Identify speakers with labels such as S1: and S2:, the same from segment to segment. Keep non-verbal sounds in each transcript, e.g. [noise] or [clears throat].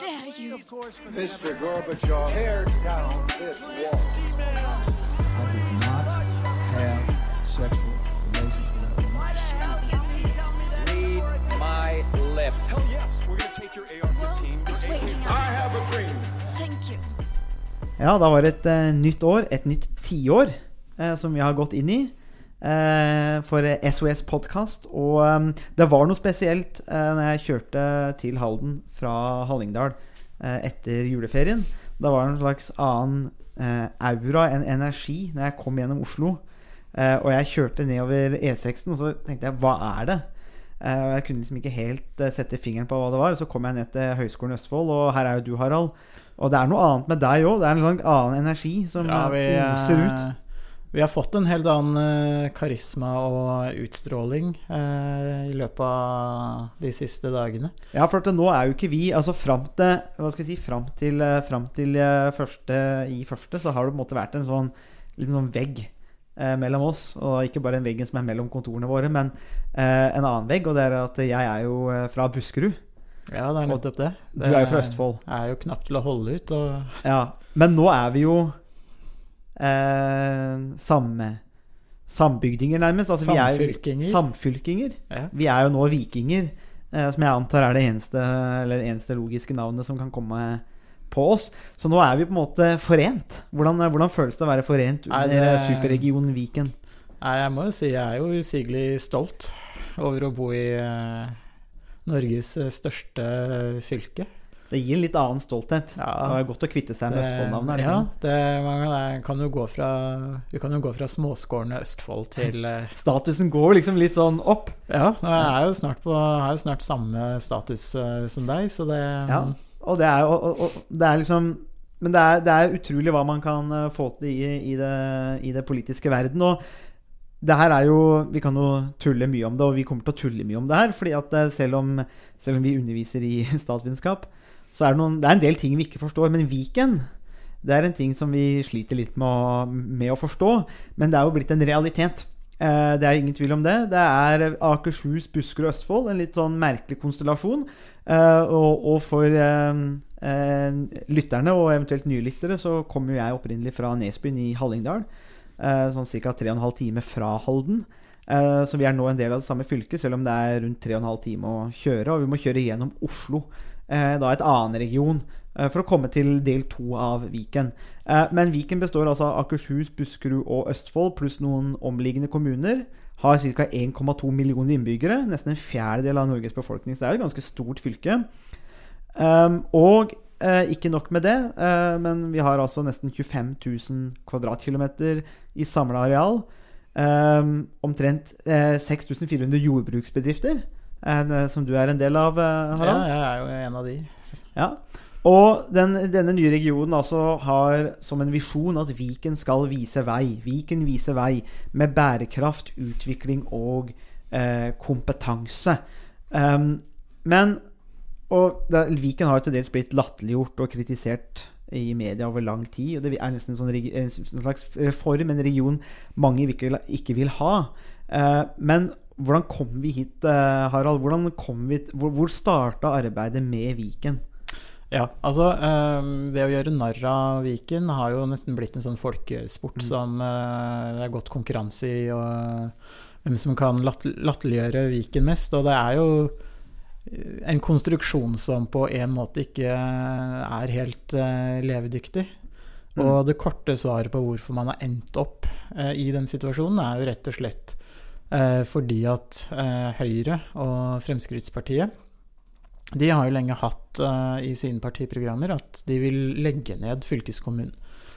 S1: dare you?
S2: Mr. Gorbachev, tear down this wall.
S3: I did not have sexual relations with that woman.
S2: Read my lips.
S4: Hell yes, we're gonna take your AR-15.
S1: This way.
S2: I have a dream.
S1: Thank you.
S5: Ja, da var det et uh, nytt år, et nytt tiår, uh, som vi har gått inn i. eh, for SOS Podkast. Og eh, det var noe spesielt eh, når jeg kjørte til Halden fra Hallingdal eh, etter juleferien. Da var det en slags annen eh, aura, en energi, når jeg kom gjennom Oslo. Eh, og jeg kjørte nedover E6-en, og så tenkte jeg hva er det? Og jeg kunne liksom ikke helt sette fingeren på hva det var. Så kom jeg ned til Høgskolen i Østfold, og her er jo du, Harald. Og det er noe annet med deg òg. Det er en sånn annen energi som
S6: Ja, vi,
S5: oser ut.
S6: Vi har fått en helt annen eh, karisma og utstråling eh, i løpet av de siste dagene.
S5: Ja, for nå er jo ikke vi Altså fram til Hva skal jeg si Fram til, eh, fram til eh, første i første, så har det på en måte vært en sånn liten sånn vegg eh, mellom oss. Og ikke bare en veggen som er mellom kontorene våre, men eh, en annen vegg. Og det er at jeg er jo fra Buskerud.
S6: Ja, det er nettopp det.
S5: Du er jo fra Østfold.
S6: Jeg er jo knapt til å holde ut. Og
S5: Ja, Men nå er vi jo eh, samme Sambygdinger, nærmest. Altså, vi er
S6: Samfylkinger.
S5: Samfylkinger.
S6: Ja.
S5: Vi er jo nå vikinger, eh, som jeg antar er det eneste, eller eneste logiske navnet som kan komme på oss. Så nå er vi på en måte forent. Hvordan, hvordan føles det å være forent under
S6: det-
S5: superregionen Viken?
S6: Nei, jeg må jo si jeg er jo usigelig stolt over å bo i eh, Norges eh, største fylke.
S5: Det gir en litt annen stolthet.
S6: Ja.
S5: Det er godt å kvitte seg med Østfold-navnet.
S6: ja, det, man kan- jo gå fra, vi kan jo gå fra småskårne Østfold til [laughs] eh,
S5: Statusen går liksom litt sånn opp.
S6: Ja, jeg er jo snart, på, er jo snart samme status eh, som deg, så det
S5: Ja, og det er, og, og, det er liksom Men det er, det er utrolig hva man kan eh, få til i, i, det, i det politiske verden. Og det her er jo Vi kan jo tulle mye om det, og vi kommer til å tulle mye om det her. fordi at selv om, selv om vi underviser i [laughs] statsvitenskap, så er det, noen, det er en del ting vi ikke forstår. Men Viken det er en ting som vi sliter litt med å, med å forstå. Men det er jo blitt en realitet. Eh, det er ingen tvil om det. Det er Akershus, Buskerud og Østfold. En litt sånn merkelig konstellasjon. Eh, og, og for eh, eh, lytterne, og eventuelt nye lyttere, så kommer jo jeg opprinnelig fra Nesbyen i Hallingdal. Eh, sånn ca. 3 12 timer fra Halden. Eh, så vi er nå en del av det samme fylket, selv om det er rundt 3 12 timer å kjøre. Og vi må kjøre gjennom Oslo, da et annen region, eh, for å komme til del to av Viken. Eh, men Viken består altså av Akershus, Buskerud og Østfold pluss noen omliggende kommuner. Har ca. 1,2 millioner innbyggere, nesten en fjerdedel av Norges befolkning. Så det er et ganske stort fylke. Um, og eh, ikke nok med det, eh, men vi har altså nesten 25 000 kvadratkilometer i samla areal. Um, omtrent eh, 6400 jordbruksbedrifter, eh, som du er en del av, Harald.
S6: ja, jeg er jo en av de.
S5: Ja. Og den, denne nye regionen altså har som en visjon at Viken skal vise vei. Viken viser vei med bærekraft, utvikling og eh, kompetanse. Um, men og det, Viken har jo til dels blitt latterliggjort og kritisert i media over lang tid. og Det er nesten en, sånn, en slags reform, en region mange ikke, vil- ikke vil ha. Eh, men hvordan kom vi hit, eh, Harald? Hvordan kom vi, hvor hvor starta arbeidet med Viken?
S6: Ja, altså ehm, Det å gjøre narr av Viken har jo nesten blitt en sånn folkesport som eh, det er godt konkurranse i, og hvem som kan latt- latterliggjøre Viken mest. Og det er jo eh, en konstruksjon som på en måte ikke er helt levedyktig. levedyktig. Og det korte svaret på hvorfor man har endt opp i den situasjonen, er jo rett og slett fordi at eh, Høyre og Fremskrittspartiet de har jo lenge hatt uh, i sine partiprogrammer at de vil legge ned fylkeskommunen.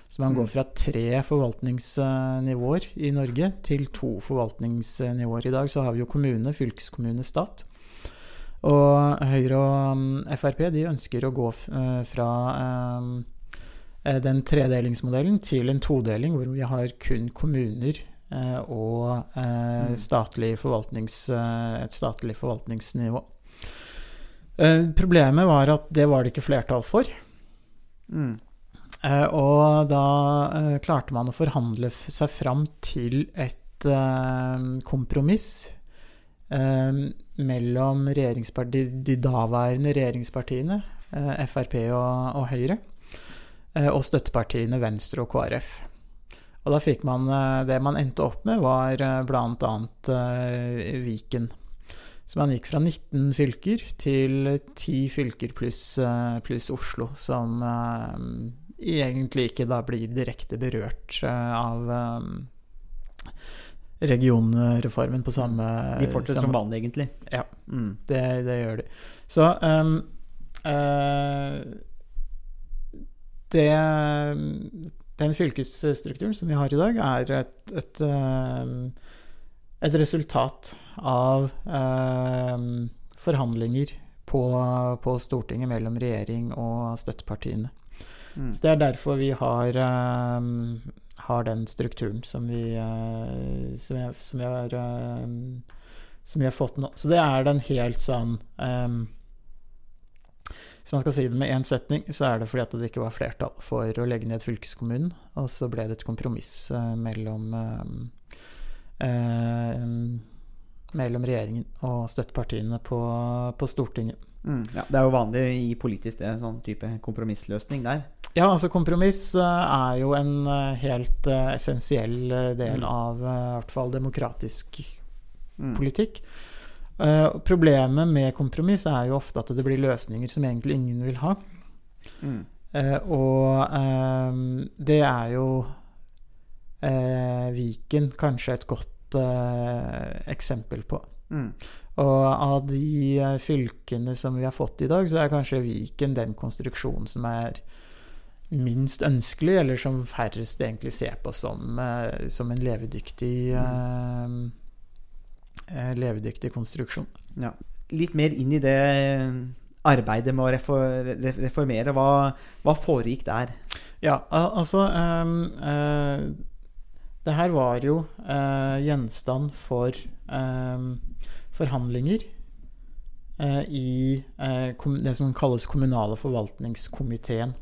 S6: Så man
S5: Mm.
S6: går fra tre forvaltningsnivåer i Norge til to forvaltningsnivåer. I dag så har vi jo kommune, fylkeskommune, stat. Og Høyre og um, Frp de ønsker å gå eh, fra eh, den tredelingsmodellen til en todeling, hvor vi har kun kommuner eh, og eh, statlig forvaltnings, eh, et statlig forvaltningsnivå. Eh, problemet var at det var det ikke flertall for.
S5: Mm.
S6: Eh, og da eh, klarte man å forhandle seg fram til et eh, kompromiss eh, mellom de daværende regjeringspartiene, eh, Frp og, og Høyre. eh, Og støttepartiene Venstre og KrF. Og da fikk man eh, Det man endte opp med, var eh, bl.a. eh, Viken. Så man gikk fra 19 fylker til 10 fylker pluss pluss Oslo, som egentlig ikke da blir direkte berørt av regionreformen på samme
S5: De fortsetter som vanlig, egentlig.
S6: Ja.
S5: Mm.
S6: det, det gjør de. Så um, uh, det, Den fylkesstrukturen som vi har i dag, er et, et, ehm, et resultat av eh, forhandlinger på, på Stortinget mellom regjering og støttepartiene.
S5: Mm.
S6: Så Det er derfor vi har, eh, har den strukturen som vi, eh, som jeg, som jeg har ehm, som vi har fått nå. Så det er den helt sånn ehm, Hvis man skal si det med én setning, så er det fordi at det ikke var flertall for å legge ned fylkeskommunen, og så ble det et kompromiss eh, mellom ehm, ehm, mellom regjeringen og støttepartiene på, på Stortinget.
S5: Mm. Ja, det er jo vanlig i politisk det, sånn type kompromissløsning der.
S6: Ja, altså kompromiss eh, er jo en eh, helt eh, essensiell eh, del
S5: Mm.
S6: av eh, i hvert fall demokratisk
S5: Mm.
S6: Eh, problemet med kompromiss er jo ofte at det blir løsninger som egentlig ingen vil ha.
S5: Mm.
S6: Uh, og eh, det er jo uh, Viken kanskje et godt eksempel på.
S5: Mm.
S6: Og av de fylkene som vi har fått i dag, så er kanskje Viken den konstruksjonen som er minst ønskelig, eller som færrest egentlig ser på som, som en levedyktig eh, eh, levedyktig konstruksjon.
S5: Ja. Litt mer inn i det arbeidet med å reformere. Hva, hva foregikk der?
S6: Ja, altså um, uh, Det her var jo uh, gjenstand for um, forhandlinger uh, i eh, det som kalles kommunale forvaltningskomiteen.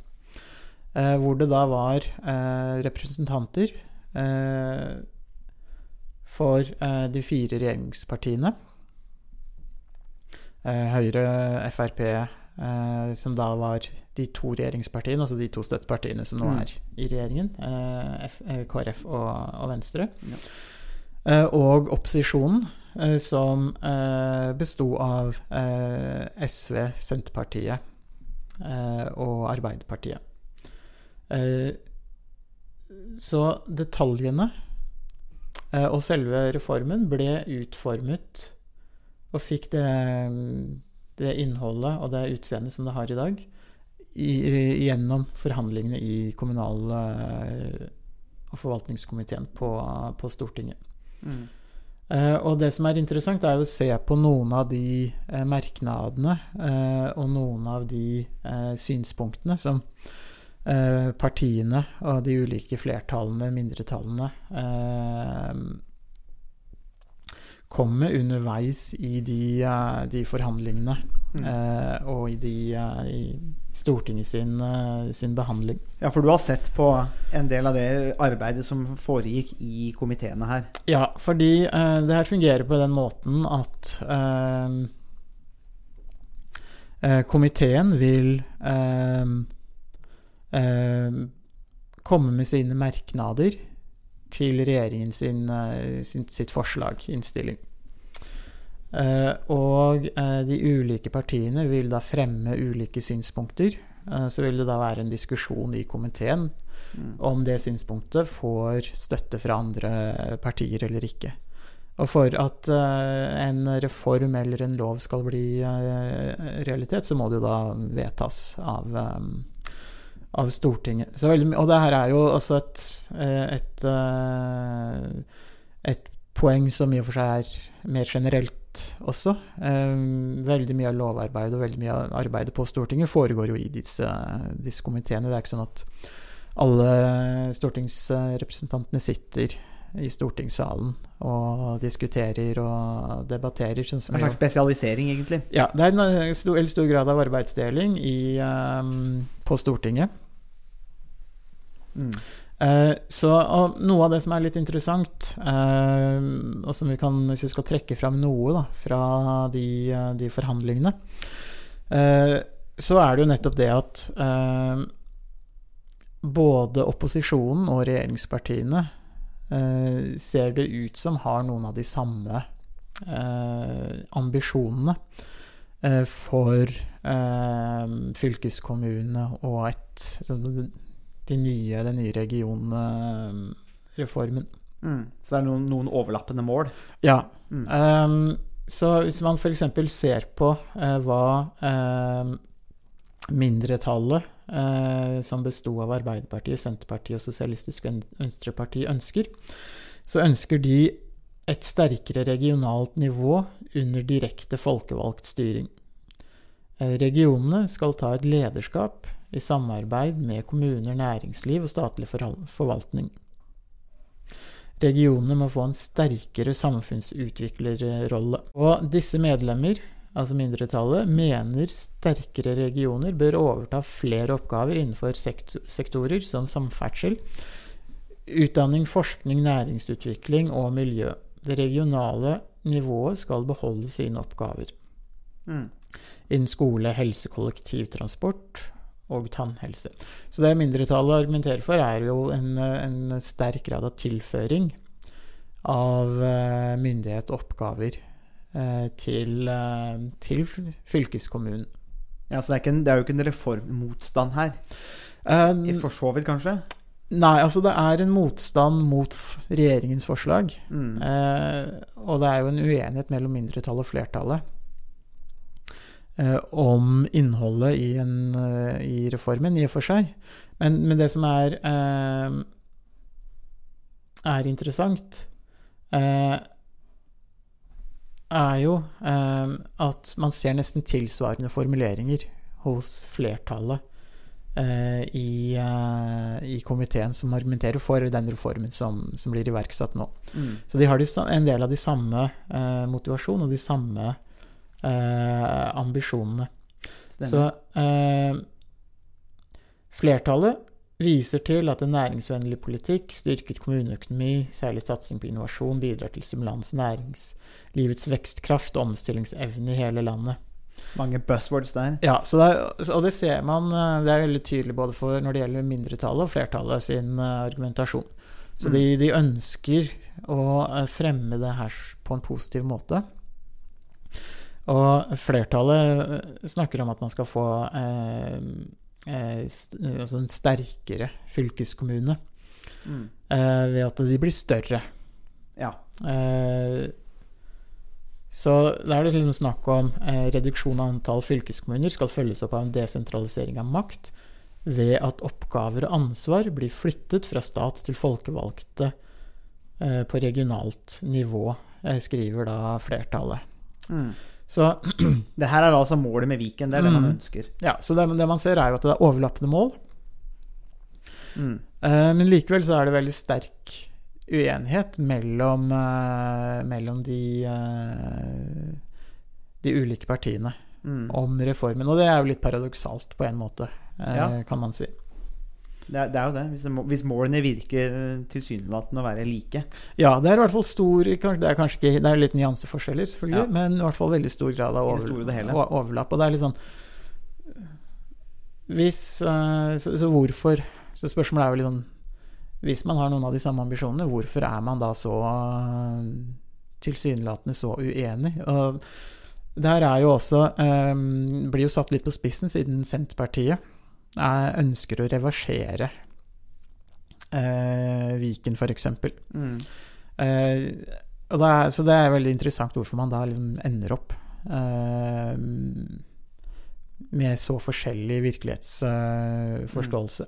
S6: Eh, hvor det da var eh, representanter eh, for eh, de fire regjeringspartiene. Eh, Høyre, Frp, eh, som da var de to regjeringspartiene, altså de to støttepartiene som nå
S5: Mm.
S6: er i regjeringen, eh, F, eh, KrF og, og Venstre.
S5: Ja.
S6: Eh, og opposisjonen, som eh, besto av eh, SV, Senterpartiet eh, og Arbeiderpartiet. Eh, så detaljene og selve reformen ble utformet og fikk det, det innholdet og det utseendet som det har i dag, i, gjennom forhandlingene i kommunal- eh, og forvaltningskomiteen på, på Stortinget.
S5: Mm.
S6: Uh, og det som er interessant, er å se på noen av de uh, merknadene uh, og noen av de eh, synspunktene som eh, partiene og de ulike flertallene, mindretallene, eh, kommer underveis i de, eh, de forhandlingene
S5: Mm.
S6: eh, og i, de, eh, i Stortinget sin, eh, sin behandling.
S5: Ja, for du har sett på en del av det arbeidet som foregikk i komiteene her.
S6: Ja, fordi eh, det her fungerer på den måten at eh, eh, komiteen vil eh, eh, komme med sine merknader til regjeringen sin, eh, sin, sitt forslag, innstilling. Eh, og eh, de ulike partiene vil da fremme ulike synspunkter. Så vil det da være en diskusjon i komiteen
S5: Mm.
S6: om det synspunktet får støtte fra andre partier eller ikke. Og for at en reform eller en lov skal bli realitet, så må det jo da vedtas av, eh, av Stortinget. Så og det her er jo også et, eh, et, eh, et poeng som i og for seg er mer generelt også. Eh, veldig mye av lovarbeidet og veldig mye av arbeidet på Stortinget foregår jo i disse, disse komiteene. Det er ikke sånn at alle stortingsrepresentantene sitter i stortingssalen og diskuterer og debatterer. Sånn som
S5: En slags spesialisering, egentlig.
S6: ja, det er en stor, eller stor grad av arbeidsdeling i, um, på Stortinget. Eh, så noe av det som er litt interessant, uh, og som vi kan, hvis vi skal trekke fram noe da, fra de, eh, de forhandlingene uh, så er det jo nettopp det at både opposisjonen og regjeringspartiene ser det ut som har noen av de samme ambisjonene for fylkeskommunene og et, de nye, den nye regionreformen.
S5: Mm. Så det er noen, noen overlappende mål.
S6: Ja.
S5: Mm.
S6: Um, så hvis man f.eks. ser på uh, hva uh, mindretallet, uh, som besto av Arbeiderpartiet, Senterpartiet og Sosialistisk Ven- Venstreparti, ønsker, så ønsker de et sterkere regionalt nivå under direkte folkevalgt styring. Eh, Regionene skal ta et lederskap i samarbeid med kommuner, næringsliv og statlig forvaltning. Regionene må få en sterkere samfunnsutviklerrolle. Og disse medlemmer, altså mindretallet, mener sterkere regioner bør overta flere oppgaver innenfor sekt sektorer som samferdsel, utdanning, forskning, næringsutvikling og miljø. Det regionale nivået skal beholde sine oppgaver
S5: Mm.
S6: innen skole, helse, kollektivtransport og tannhelse. Så det mindretallet argumenterer for, er jo en, en sterk grad av tilføring av eh, myndighet og oppgaver eh, til, eh, til fylkeskommunen.
S5: Ja, så det er, ikke det er jo ikke en reformmotstand her.
S6: Um,
S5: I For så vidt, kanskje.
S6: nei, altså det er en motstand mot regjeringens forslag.
S5: Mm.
S6: Eh, og det er jo en uenighet mellom mindretallet og flertallet om innholdet i, en, eh, i reformen, i og for seg. Men, men det som er, eh, er interessant, eh, er jo eh, at man ser nesten tilsvarende formuleringer hos flertallet eh, i, eh, i komiteen som argumenterer for den reformen som, som blir iverksatt nå.
S5: Mm.
S6: Så de har de, en del av de samme eh, motivasjon og de samme eh, ambisjonene.
S5: Stemmer.
S6: Så eh, flertallet viser til at en næringsvennlig politikk, styrket kommuneøkonomi, særlig satsing på innovasjon, bidrar til stimulans næringslivets vekstkraft og omstillingsevne i hele landet.
S5: Mange buzzwords der.
S6: Ja, så det og det ser man eh, Det er veldig tydelig både for når det gjelder mindretallet og flertallet sin eh, argumentasjon. Så de, de ønsker å eh, fremme det her på en positiv måte. Og flertallet snakker om at man skal få eh, eh, st altså en sterkere fylkeskommune
S5: Mm.
S6: eh, ved at de blir større.
S5: Ja.
S6: Eh, så da er det liksom snakk om eh, reduksjon av antall fylkeskommuner skal følges opp av en desentralisering av makt ved at oppgaver og ansvar blir flyttet fra stat til folkevalgte eh, på regionalt nivå, skriver da flertallet.
S5: Mm.
S6: Så, [clears throat]
S5: Det her er altså målet med Viken. Det er det man
S6: Mm.
S5: ønsker.
S6: ja, så det, det man ser, er jo at det er overlappende mål.
S5: Mm.
S6: Uh, men likevel så er det veldig sterk uenighet mellom, uh, mellom de, uh, de ulike partiene
S5: Mm.
S6: om reformen. Og det er jo litt paradoksalt på en måte,
S5: Ja.
S6: kan man si.
S5: Det, er, det er jo det. Hvis, hvis målene virker tilsynelatende å være like.
S6: Ja, det er i hvert fall stor Det er kanskje ikke Det er litt nyanseforskjeller, selvfølgelig,
S5: Ja.
S6: men i hvert fall veldig stor grad av over,
S5: det
S6: overlapp. Og det er litt sånn Hvis eh, så, så hvorfor Så spørsmålet er jo litt sånn Hvis man har noen av de samme ambisjonene, hvorfor er man da så eh, tilsynelatende så uenig? Og det her er jo også um, Blir jo satt litt på spissen, siden Senterpartiet eh, ønsker å reversere eh, Viken, f.eks.
S5: Mm.
S6: Eh, det er, så det er veldig interessant hvorfor man da liksom ender opp eh, med så forskjellig virkelighetsforståelse.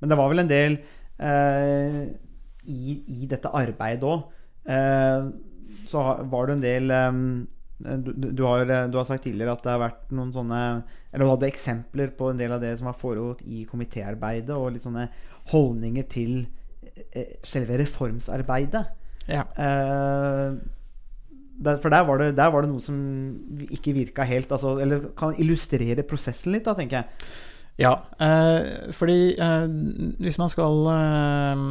S5: Men det var vel en del eh, i, i dette arbeidet òg. Eh, så var det en del eh, du, du, du, har, du har sagt tidligere at det har vært noen sånne Eller du hadde eksempler på en del av det som har foregått i komitéarbeidet, og litt sånne holdninger til eh, selve reformsarbeidet.
S6: Ja.
S5: Eh, der, for der var, det, der var det noe som ikke virka helt altså, Eller kan illustrere prosessen litt, da, tenker jeg.
S6: Ja, eh, fordi eh, hvis man skal eh,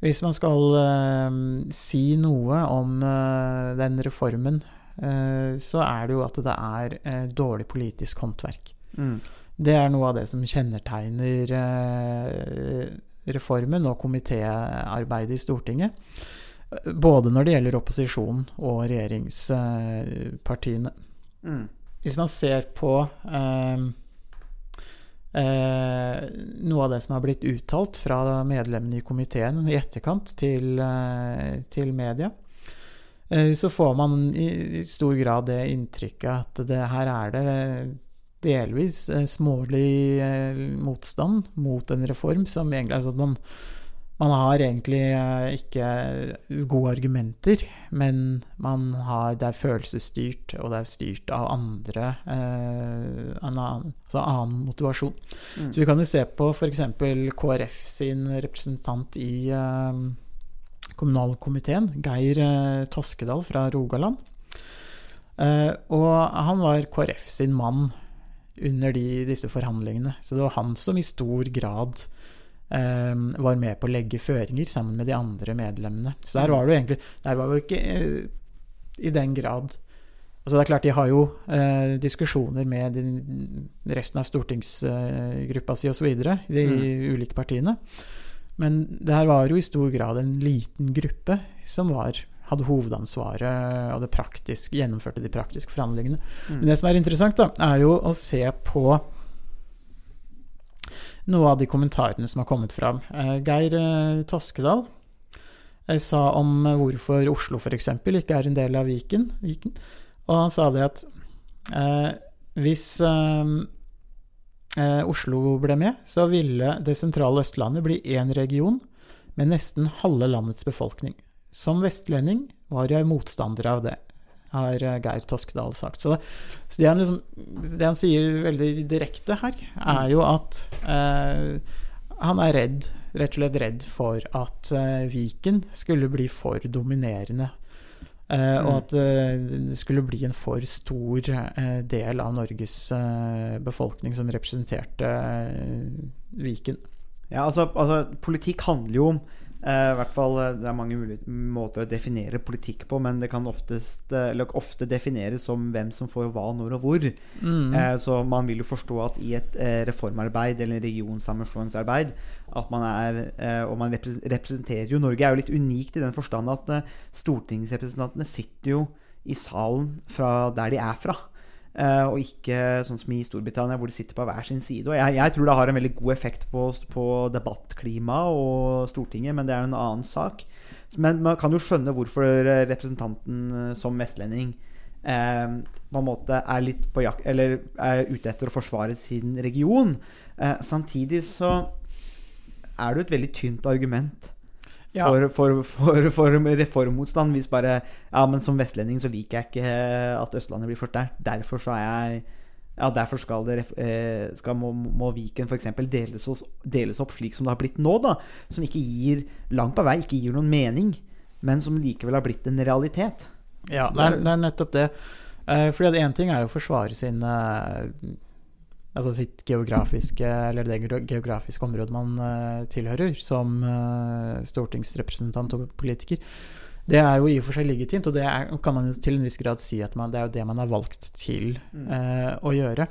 S6: Hvis man skal uh, si noe om uh, den reformen uh, så er det jo at det er dårlig politisk håndverk.
S5: Mm.
S6: Det er noe av det som kjennetegner reformen og komitéarbeidet i Stortinget. Både når det gjelder opposisjon og regjeringspartiene.
S5: Mm.
S6: Hvis man ser på noe av det som har blitt uttalt fra medlemmene i komiteen i etterkant til, eh, til media, eh, så får man i, stor grad det inntrykket at det her er det delvis eh, smålig eh, motstand mot en reform som egentlig sånn at man man har egentlig eh, ikke gode argumenter, men man har, det er følelsesstyrt, og det er styrt av andre eh, annen, altså annen motivasjon.
S5: Mm.
S6: Så vi kan jo se på f.eks. KrF sin representant i eh, kommunalkomiteen, Geir eh, Toskedal fra Rogaland. Eh, og han var KrF sin mann under de, disse forhandlingene. Så det var han som i stor grad var med på å legge føringer sammen med de andre medlemmene. Så der var det jo egentlig Der var jo ikke eh, i den grad Altså det er klart De har jo eh, diskusjoner med resten av stortingsgruppa si osv., de
S5: Mm.
S6: ulike partiene. Men det her var jo i stor grad en liten gruppe som var, hadde hovedansvaret og det praktisk, gjennomførte de praktiske forhandlingene.
S5: Mm.
S6: Men det som er interessant, da, er jo å se på noe av de kommentarene som har kommet fram. Eh, Geir eh, Toskedal eh, sa om hvorfor Oslo f.eks. ikke er en del av Viken. Viken. Og han sa det at eh, hvis eh, Oslo ble med, så ville det sentrale Østlandet bli én region med nesten halve landets befolkning. Som vestlending var jeg motstander av det, har eh, Geir Toskedal sagt. Så, så det, han liksom, det han sier veldig direkte her, er jo at eh, han er redd, rett og slett redd for at eh, Viken skulle bli for dominerende. Eh, Og
S5: Mm.
S6: at eh, det skulle bli en for stor eh, del av Norges befolkning som representerte Viken.
S5: Ja, altså, altså politikk handler jo om eh, i hvert fall, eh, Det er mange måter å definere politikk på, men det kan oftest, eh, eller ofte defineres som hvem som får hva, når og hvor.
S6: Mm.
S5: Eh, så man vil jo forstå at i et eh, reformarbeid eller regionsammenslåingsarbeid at man er, Og man repre- representerer jo Norge er jo litt unikt i den forstand at stortingsrepresentantene sitter jo i salen fra der de er fra. Eh, og ikke sånn som i Storbritannia, hvor de sitter på hver sin side. Og jeg, jeg tror det har en veldig god effekt på, på debattklimaet og Stortinget, men det er jo en annen sak. Men man kan jo skjønne hvorfor representanten eh, som vestlending eh, på en måte er litt på jakt Eller er ute etter å forsvare sin region. Eh, samtidig så er det jo et veldig tynt argument
S6: Ja.
S5: for, for, for, for reformmotstand. Hvis bare Ja, men som vestlending så liker jeg ikke at Østlandet blir fortært. Derfor så er jeg ja, derfor skal, det, eh, skal må, må Viken f.eks. Deles, deles opp slik som det har blitt nå, da. Som ikke gir langt på vei ikke gir noen mening, men som likevel har blitt en realitet.
S6: Ja, det er, det er nettopp det. Eh, fordi at én ting er jo å forsvare sin eh, Altså sitt geografiske Eller det geografiske området man uh, tilhører som uh, stortingsrepresentant og politiker. Det er jo i og for seg legitimt, og det er, kan man jo til en viss grad si at man, det er jo det man har valgt til eh, å gjøre.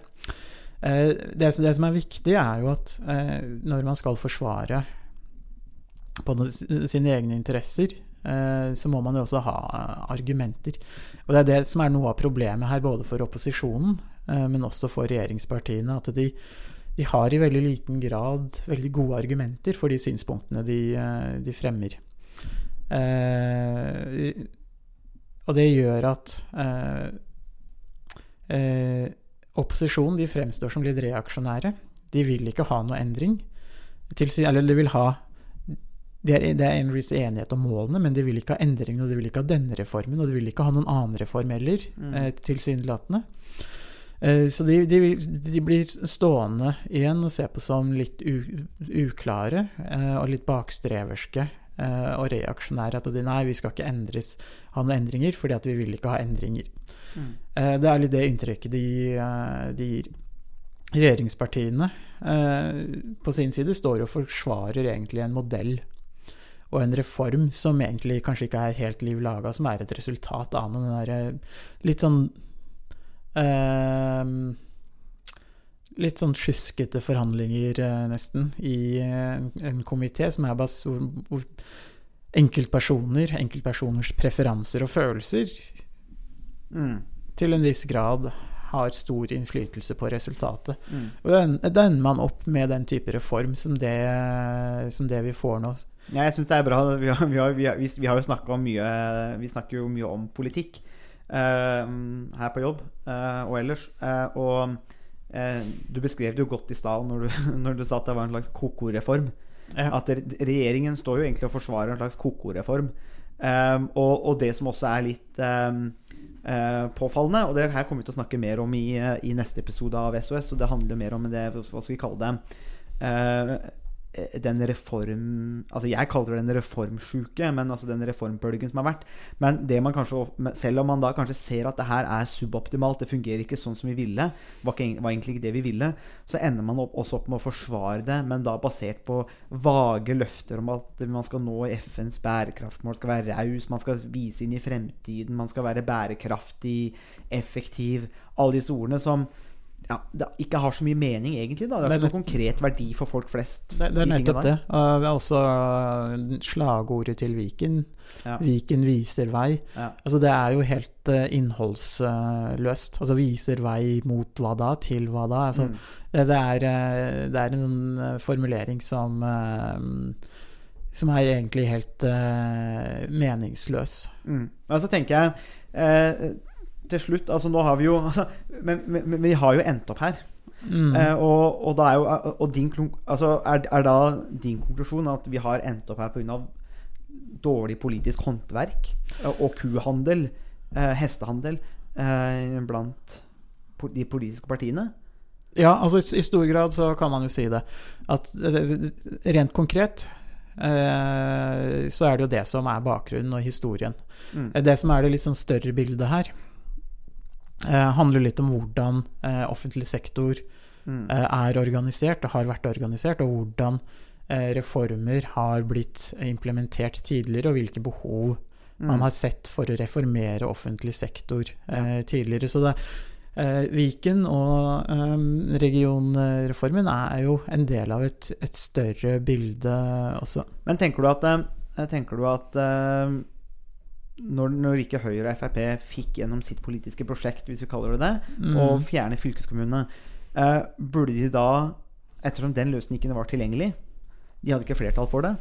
S6: Det, det som er viktig, er jo at når man skal forsvare på sine egne interesser, så må man jo også ha argumenter. Og det er det som er noe av problemet her, både for opposisjonen, men også for regjeringspartiene. At de, de har i veldig liten grad veldig gode argumenter for de synspunktene de, eh, de fremmer. Eh, og det gjør at eh, eh, opposisjonen de fremstår som litt reaksjonære. De vil ikke ha noe endring. Til, eller de vil ha det er, det er en viss enighet om målene, men de vil ikke ha endring, og de vil ikke ha denne reformen, og de vil ikke ha noen annen reform heller,
S5: Mm.
S6: eh, tilsynelatende. Eh, så de, de, de blir stående igjen og se på som litt u, uklare eh, og litt bakstreverske eh, og reaksjonære. At de nei, vi skal ikke endres, ha noen endringer, fordi at vi vil ikke ha endringer.
S5: Mm.
S6: Det er litt det inntrykket de, de gir. Regjeringspartiene på sin side står og forsvarer egentlig en modell. og en reform som egentlig kanskje ikke er helt liv laga, som er et resultat av noen litt sånn Litt sånn sjuskete forhandlinger, eh, nesten, i eh, en komité som er bas hvor, enkeltpersoner, enkeltpersoners preferanser og følelser
S5: Mm.
S6: til en viss grad har stor innflytelse på resultatet.
S5: Mm.
S6: Og da ender man opp med den type reform som det, som det vi får nå.
S5: Ja, jeg syns det er bra. Vi har, vi har, vi har, vi har jo snakka om mye Vi snakker jo mye om politikk her på jobb eh, og ellers. Eh, og eh, du beskrev det jo godt i stad når, du- [laughs] når du sa at det var en slags koko-reform.
S6: Ja.
S5: At regjeringen står jo egentlig og forsvarer en slags koko-reform. Eh, og, og det som også er litt eh, eh, påfallende, og det her kommer vi til å snakke mer om i, eh, i neste episode av SOS, og det handler mer om det, hva skal vi kalle det eh, den reform Altså jeg kaller det den reformsjuke, men altså den reformbølgen som har vært. Men det man kanskje selv om man da kanskje ser at det her er suboptimalt, det fungerer ikke sånn som vi ville, var, ikke, var egentlig ikke det vi ville, så ender man opp, også opp med å forsvare det, men da basert på vage løfter om at man skal nå FNs bærekraftmål, skal være raus, man skal vise inn i fremtiden, man skal være bærekraftig, effektiv Alle disse ordene som ja, det ikke har så mye mening, egentlig. da Det har ikke noen konkret verdi for folk flest.
S6: Det, det er nettopp det. Uh, det er også uh, slagordet til Viken.
S5: Ja.
S6: Viken viser vei.
S5: Ja.
S6: Altså Det er jo helt uh, innholdsløst. Altså viser vei mot hva da, til hva da. Altså,
S5: Mm.
S6: det, det, er, uh, det er en formulering som uh, Som er egentlig helt meningsløs.
S5: Mm. Men så tenker jeg eh, til slutt Altså, nå har vi jo altså, men, men, men vi har jo endt opp her.
S6: Mm.
S5: Eh, og, og, da er jo, og din, altså, er, er da din konklusjon at vi har endt opp her pga. dårlig politisk håndverk eh, og kuhandel, eh, hestehandel, eh, blant de politiske partiene?
S6: Ja, altså i, i stor grad så kan man jo si det. At eh, rent konkret eh, så er det jo det som er bakgrunnen og historien.
S5: Mm.
S6: Eh, Det som er det litt sånn større bildet her, eh, handler litt om hvordan eh, offentlig sektor
S5: Mm.
S6: eh, er organisert og har vært organisert, og hvordan eh, reformer har blitt implementert tidligere, og hvilke behov man
S5: Mm.
S6: har sett for å reformere offentlig sektor eh, tidligere. Så det, eh, Viken og eh, regionreformen er jo en del av et, et større bilde også.
S5: Men tenker du at, eh, tenker du at eh, når, når ikke Høyre og Frp fikk gjennom sitt politiske prosjekt, hvis vi kaller det det,
S6: Mm.
S5: fjerne fylkeskommunene, eh, burde de da, ettersom den løsningen var tilgjengelig, de hadde ikke flertall for det,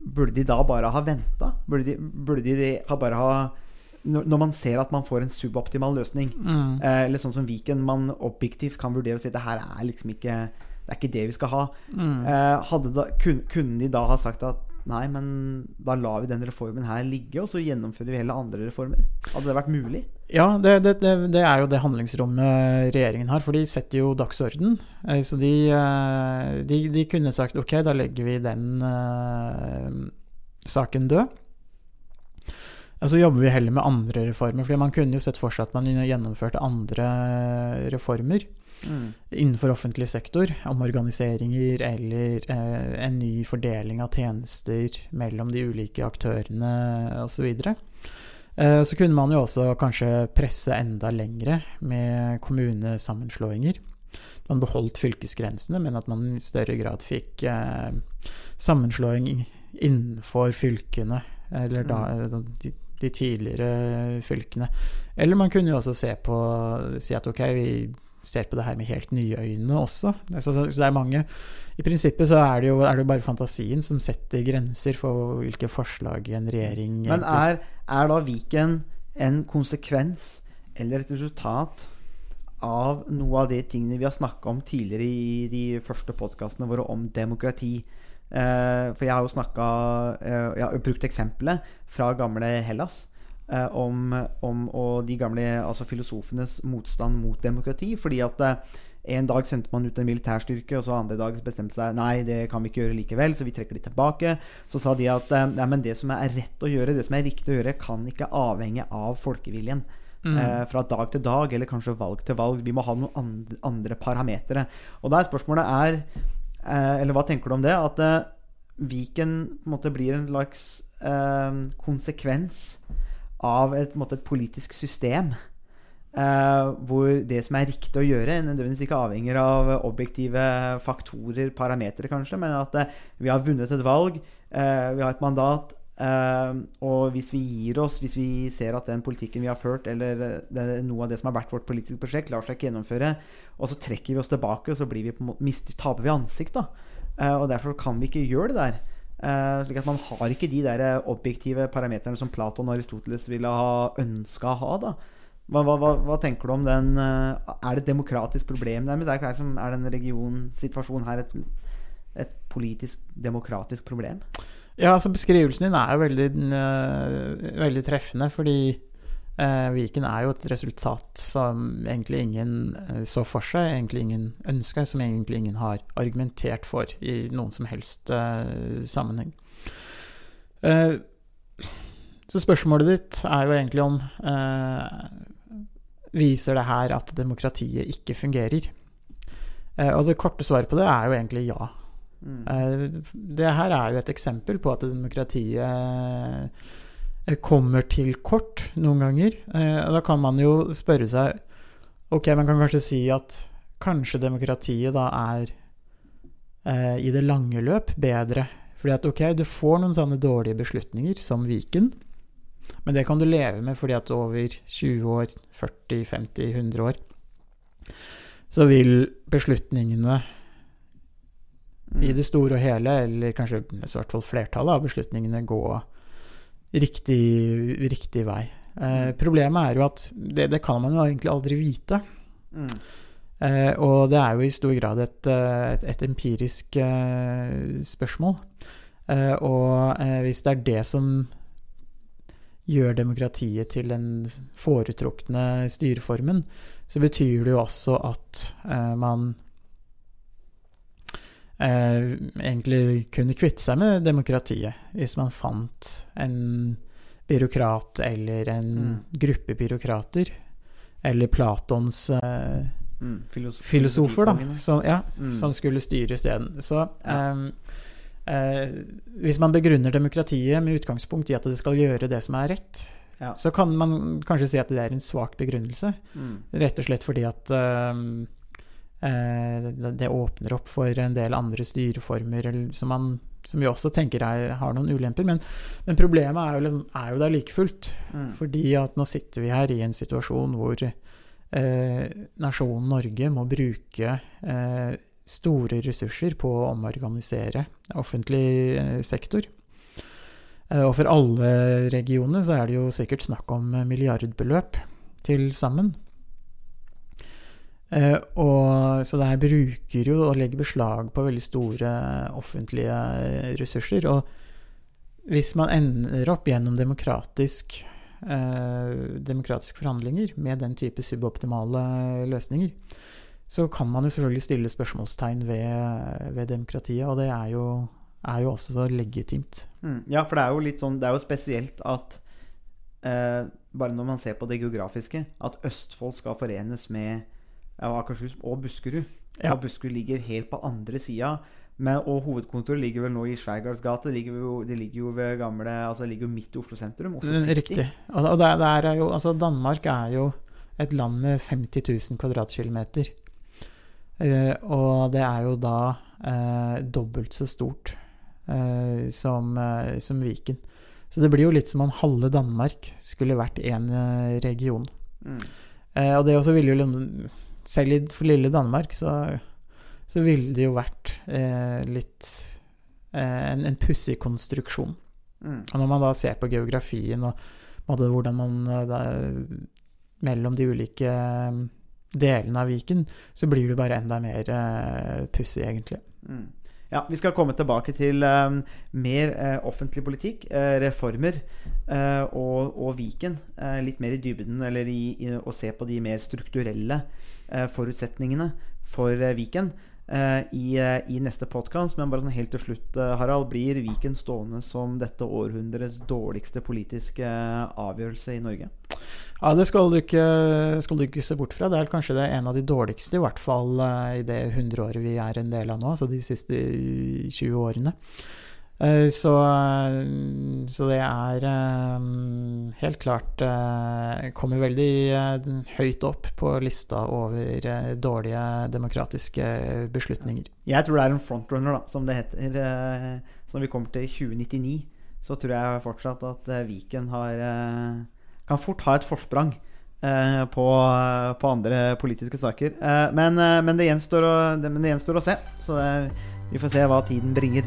S5: burde de da bare ha venta? Burde de, burde de ha bare ha når man ser at man får en suboptimal løsning,
S6: Mm.
S5: eh, eller sånn som Viken, man objektivt kan vurdere og si at det her er liksom ikke Det er ikke det vi skal ha.
S6: Mm.
S5: Eh, da, kun, kunne de da ha sagt at nei, men da lar vi den reformen her ligge, og så gjennomfører vi heller andre reformer? Hadde det vært mulig?
S6: Ja, det, det, det, det er jo det handlingsrommet regjeringen har, for de setter jo dagsorden. Eh, Så de, eh, de, de kunne sagt ok, da legger vi den uh, saken død. Og så jobber vi heller med andre reformer, for man kunne jo sett for seg at man gjennomførte andre reformer innenfor offentlig sektor, omorganiseringer eller eh, en ny fordeling av tjenester mellom de ulike aktørene osv. Eh, så kunne man jo også kanskje presse enda lengre med kommunesammenslåinger. Man beholdt fylkesgrensene, men at man i større grad fikk eh, sammenslåing innenfor fylkene, eller da de, de tidligere fylkene. Eller man kunne jo også se på si at ok, vi ser på det her med helt nye øyne også. Så, så det er mange I prinsippet så er det jo er det bare fantasien som setter grenser for hvilke forslag en regjering
S5: Men er, er da Viken en konsekvens eller et resultat av noe av de tingene vi har snakka om tidligere i de første podkastene våre om demokrati? Eh, for jeg har jo snakka eh, Jeg har brukt eksempelet fra gamle Hellas. Eh, om, om og de gamle altså filosofenes motstand mot demokrati. Fordi at eh, en dag sendte man ut en militærstyrke, og så andre dag bestemte seg Nei, det kan vi ikke gjøre likevel, så vi trekker de tilbake. Så sa de at eh, nei, men det som er rett å gjøre, det som er riktig å gjøre, kan ikke avhenge av folkeviljen. Eh, fra dag til dag, eller kanskje valg til valg. Vi må ha noen andre, andre parametere. Og da er spørsmålet er eh, Eller hva tenker du om det? At eh, Viken på en måte blir en slags eh, konsekvens av et, måte, et politisk system. eh, hvor det som er riktig å gjøre, nødvendigvis ikke avhenger av objektive faktorer, parametere kanskje, men at eh, vi har vunnet et valg, eh, vi har et mandat. eh, og hvis vi gir oss, hvis vi ser at den politikken vi har ført, eller eh, noe av det som har vært vårt politiske prosjekt, lar seg ikke gjennomføre, og så trekker vi oss tilbake, og så blir vi på en måte, mister, taper vi ansikt. da Eh, og derfor kan vi ikke gjøre det der. Eh, slik at Man har ikke de der eh, objektive parameterne som Platon og Aristoteles ville ha ønska å ha. da hva, hva, hva, tenker du om den uh, Er det et demokratisk problem nærmest? Er, er, er den regionsituasjonen her et, et politisk, demokratisk problem?
S6: Ja, altså Beskrivelsen din er jo veldig, uh, veldig treffende, fordi Viken er jo et resultat som egentlig ingen øh, så for seg, egentlig ingen ønska, som egentlig ingen har argumentert for i noen som helst øh, sammenheng. Eh, så spørsmålet ditt er jo egentlig om Viser det her at demokratiet ikke fungerer? Eh, og det korte svaret på det er jo egentlig ja.
S5: Mm.
S6: Eh, Det her er jo et eksempel på at demokratiet eh, kommer til kort noen ganger. Eh, Da kan man jo spørre seg Ok, man kan kanskje si at kanskje demokratiet da er eh, i det lange løp bedre. Fordi at ok, du får noen sånne dårlige beslutninger, som Viken. Men det kan du leve med fordi at over 20 år, 40, 50, 100 år så vil beslutningene i det store og hele, eller kanskje i hvert fall flertallet av beslutningene, gå riktig, riktig vei. Eh, problemet er jo at det, det kan man jo egentlig aldri vite.
S5: Mm.
S6: Eh, og det er jo i stor grad et, eh, et, et empirisk eh, spørsmål. Eh, og eh, hvis det er det som gjør demokratiet til den foretrukne styreformen, så betyr det jo også at man eh, egentlig kunne kvitte seg med demokratiet hvis man fant en byråkrat eller en
S5: Mm.
S6: gruppe byråkrater, eller Platons eh,
S5: Mm. Filosof
S6: filosofer, da, som, ja,
S5: Mm.
S6: som skulle styre isteden. Så ehm, eh, hvis man begrunner demokratiet med utgangspunkt i at det skal gjøre det som er rett,
S5: Ja.
S6: så kan man kanskje si at det er en svak begrunnelse.
S5: Mm.
S6: Rett og slett fordi at ehm, eh, det det åpner opp for en del andre styreformer som, man, som vi også tenker er, har noen ulemper. Men, men problemet er jo, liksom, er jo der like fullt.
S5: Mm.
S6: Fordi at nå sitter vi her i en situasjon hvor eh, nasjonen Norge må bruke eh, store ressurser på å omorganisere offentlig eh, sektor. Eh, og for alle regioner så er det jo sikkert snakk om eh, milliardbeløp til sammen. Eh, og, så det her bruker jo og legger beslag på veldig store offentlige ressurser. Og hvis man ender opp gjennom demokratisk eh, demokratiske forhandlinger med den type suboptimale løsninger, så kan man jo selvfølgelig stille spørsmålstegn ved, ved demokratiet, og det er jo, er jo også legitimt.
S5: Mm. Ja, for det er jo litt sånn Det er jo spesielt at eh, Bare når man ser på det geografiske, at Østfold skal forenes med ja, Akershus og Buskerud.
S6: Ja.
S5: Og Buskerud ligger helt på andre sida. Og hovedkontoret ligger vel nå i Skjærgårds gate. Det ligger, jo, det ligger jo ved gamle Altså det ligger jo midt i Oslo sentrum. Oslo.
S6: Riktig. Og, der, der er jo, altså Danmark er jo et land med 50 000 kvadratkilometer. Eh, og det er jo da eh, dobbelt så stort eh, som, eh, som Viken. Så det blir jo litt som om halve Danmark skulle vært én eh, region.
S5: Mm.
S6: Eh, og det også ville jo Selv i, for lille Danmark så, så ville det jo vært eh, litt eh, en, en pussig konstruksjon.
S5: Mm.
S6: Og når man da ser på geografien og måte hvordan man eh, da, Mellom de ulike eh, delene av Viken, så blir det bare enda mer eh, pussig, egentlig.
S5: Mm. Ja, Vi skal komme tilbake til eh, mer eh, offentlig politikk, eh, reformer eh, og, og Viken. litt mer i dybden, eller i, i, å se på de mer strukturelle forutsetningene for eh, Viken eh, i, eh, i neste podkast. Men bare sånn helt til slutt, eh, Harald. Blir Viken stående som dette århundrets dårligste politiske eh, avgjørelse i Norge?
S6: Ja, det skal du, ikke, skal du ikke se bort fra. Det er kanskje det er en av de dårligste, i hvert fall eh, i det hundreåret vi er en del av nå, altså de siste 20 årene. Eh, Så, eh, så det er eh, helt klart Kommer veldig høyt opp på lista over dårlige demokratiske beslutninger.
S5: Jeg tror det er en frontrunner, da, som det heter. Så når vi kommer til 2099, så tror jeg fortsatt at Viken har Kan fort ha et forsprang på, på andre politiske saker. Men, men, det å, men det gjenstår å se. Så vi får se hva tiden bringer.